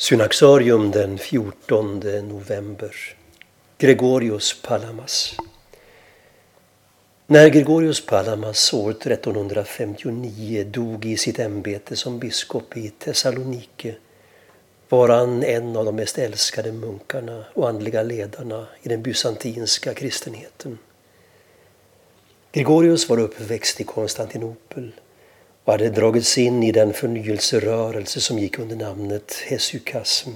Synaxarium den 14 november. Gregorius Palamas. När Gregorius Palamas år 1359 dog i sitt ämbete som biskop i Thessalonike var han en av de mest älskade munkarna och andliga ledarna i den bysantinska kristenheten. Gregorius var uppväxt i Konstantinopel och hade dragits in i den förnyelserörelse som gick under namnet hesukasm.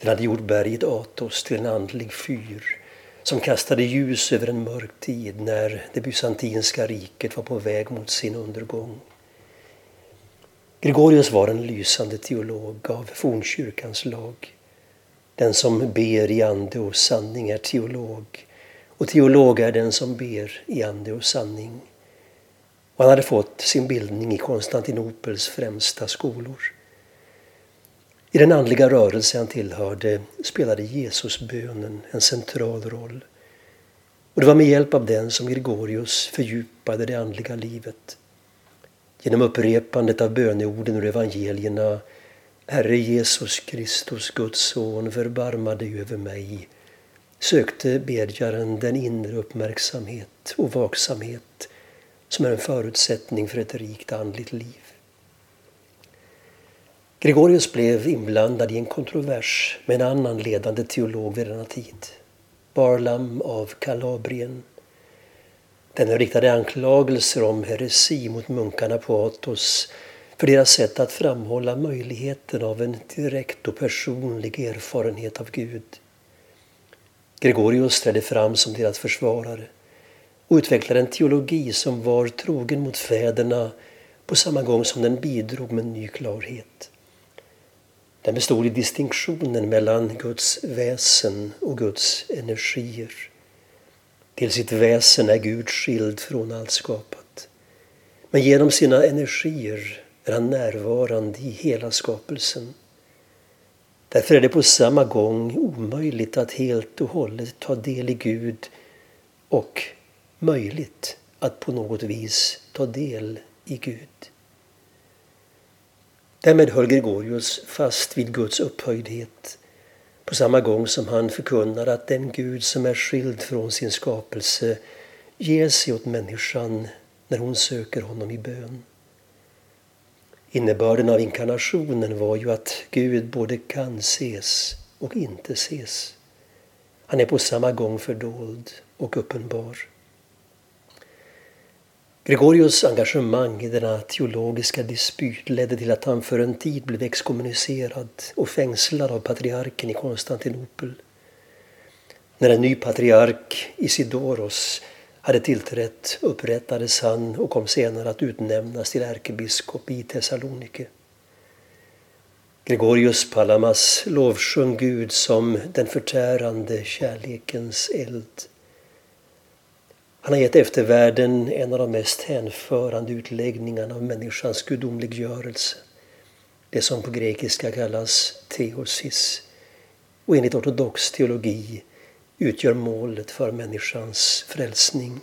Den hade gjort berget Atos till en andlig fyr som kastade ljus över en mörk tid när det bysantinska riket var på väg mot sin undergång. Gregorius var en lysande teolog av fornkyrkans lag. Den som ber i ande och sanning är teolog och teolog är den som ber i ande och sanning. Han hade fått sin bildning i Konstantinopels främsta skolor. I den andliga rörelse han tillhörde spelade Jesusbönen en central roll. Och det var med hjälp av den som Gregorius fördjupade det andliga livet. Genom upprepandet av böneorden ur evangelierna Herre Jesus Kristus, Guds son, förbarma dig över mig sökte bedjaren den inre uppmärksamhet och vaksamhet som är en förutsättning för ett rikt andligt liv. Gregorius blev inblandad i en kontrovers med en annan ledande teolog vid denna tid, Barlam av Kalabrien. Denne riktade anklagelser om heresi mot munkarna på Athos för deras sätt att framhålla möjligheten av en direkt och personlig erfarenhet av Gud. Gregorius trädde fram som deras försvarare och utvecklade en teologi som var trogen mot fäderna på samma gång som den bidrog med ny klarhet. Den bestod i distinktionen mellan Guds väsen och Guds energier. Till sitt väsen är Gud skild från allt skapat. Men genom sina energier är han närvarande i hela skapelsen. Därför är det på samma gång omöjligt att helt och hållet ta del i Gud och möjligt att på något vis ta del i Gud. Därmed höll Gregorius fast vid Guds upphöjdhet på samma gång som han förkunnar att den Gud som är skild från sin skapelse ger sig åt människan när hon söker honom i bön. Innebörden av inkarnationen var ju att Gud både kan ses och inte ses. Han är på samma gång fördold och uppenbar. Gregorius engagemang i denna teologiska dispyt ledde till att han för en tid blev exkommunicerad och fängslad av patriarken i Konstantinopel. När en ny patriark, Isidoros, hade tillträtt upprättades han och kom senare att utnämnas till ärkebiskop i Thessalonike. Gregorius Palamas lovsjung Gud som den förtärande kärlekens eld. Han har gett eftervärlden en av de mest hänförande utläggningarna av människans gudomliggörelse. Det som på grekiska kallas teosis och enligt ortodox teologi utgör målet för människans frälsning.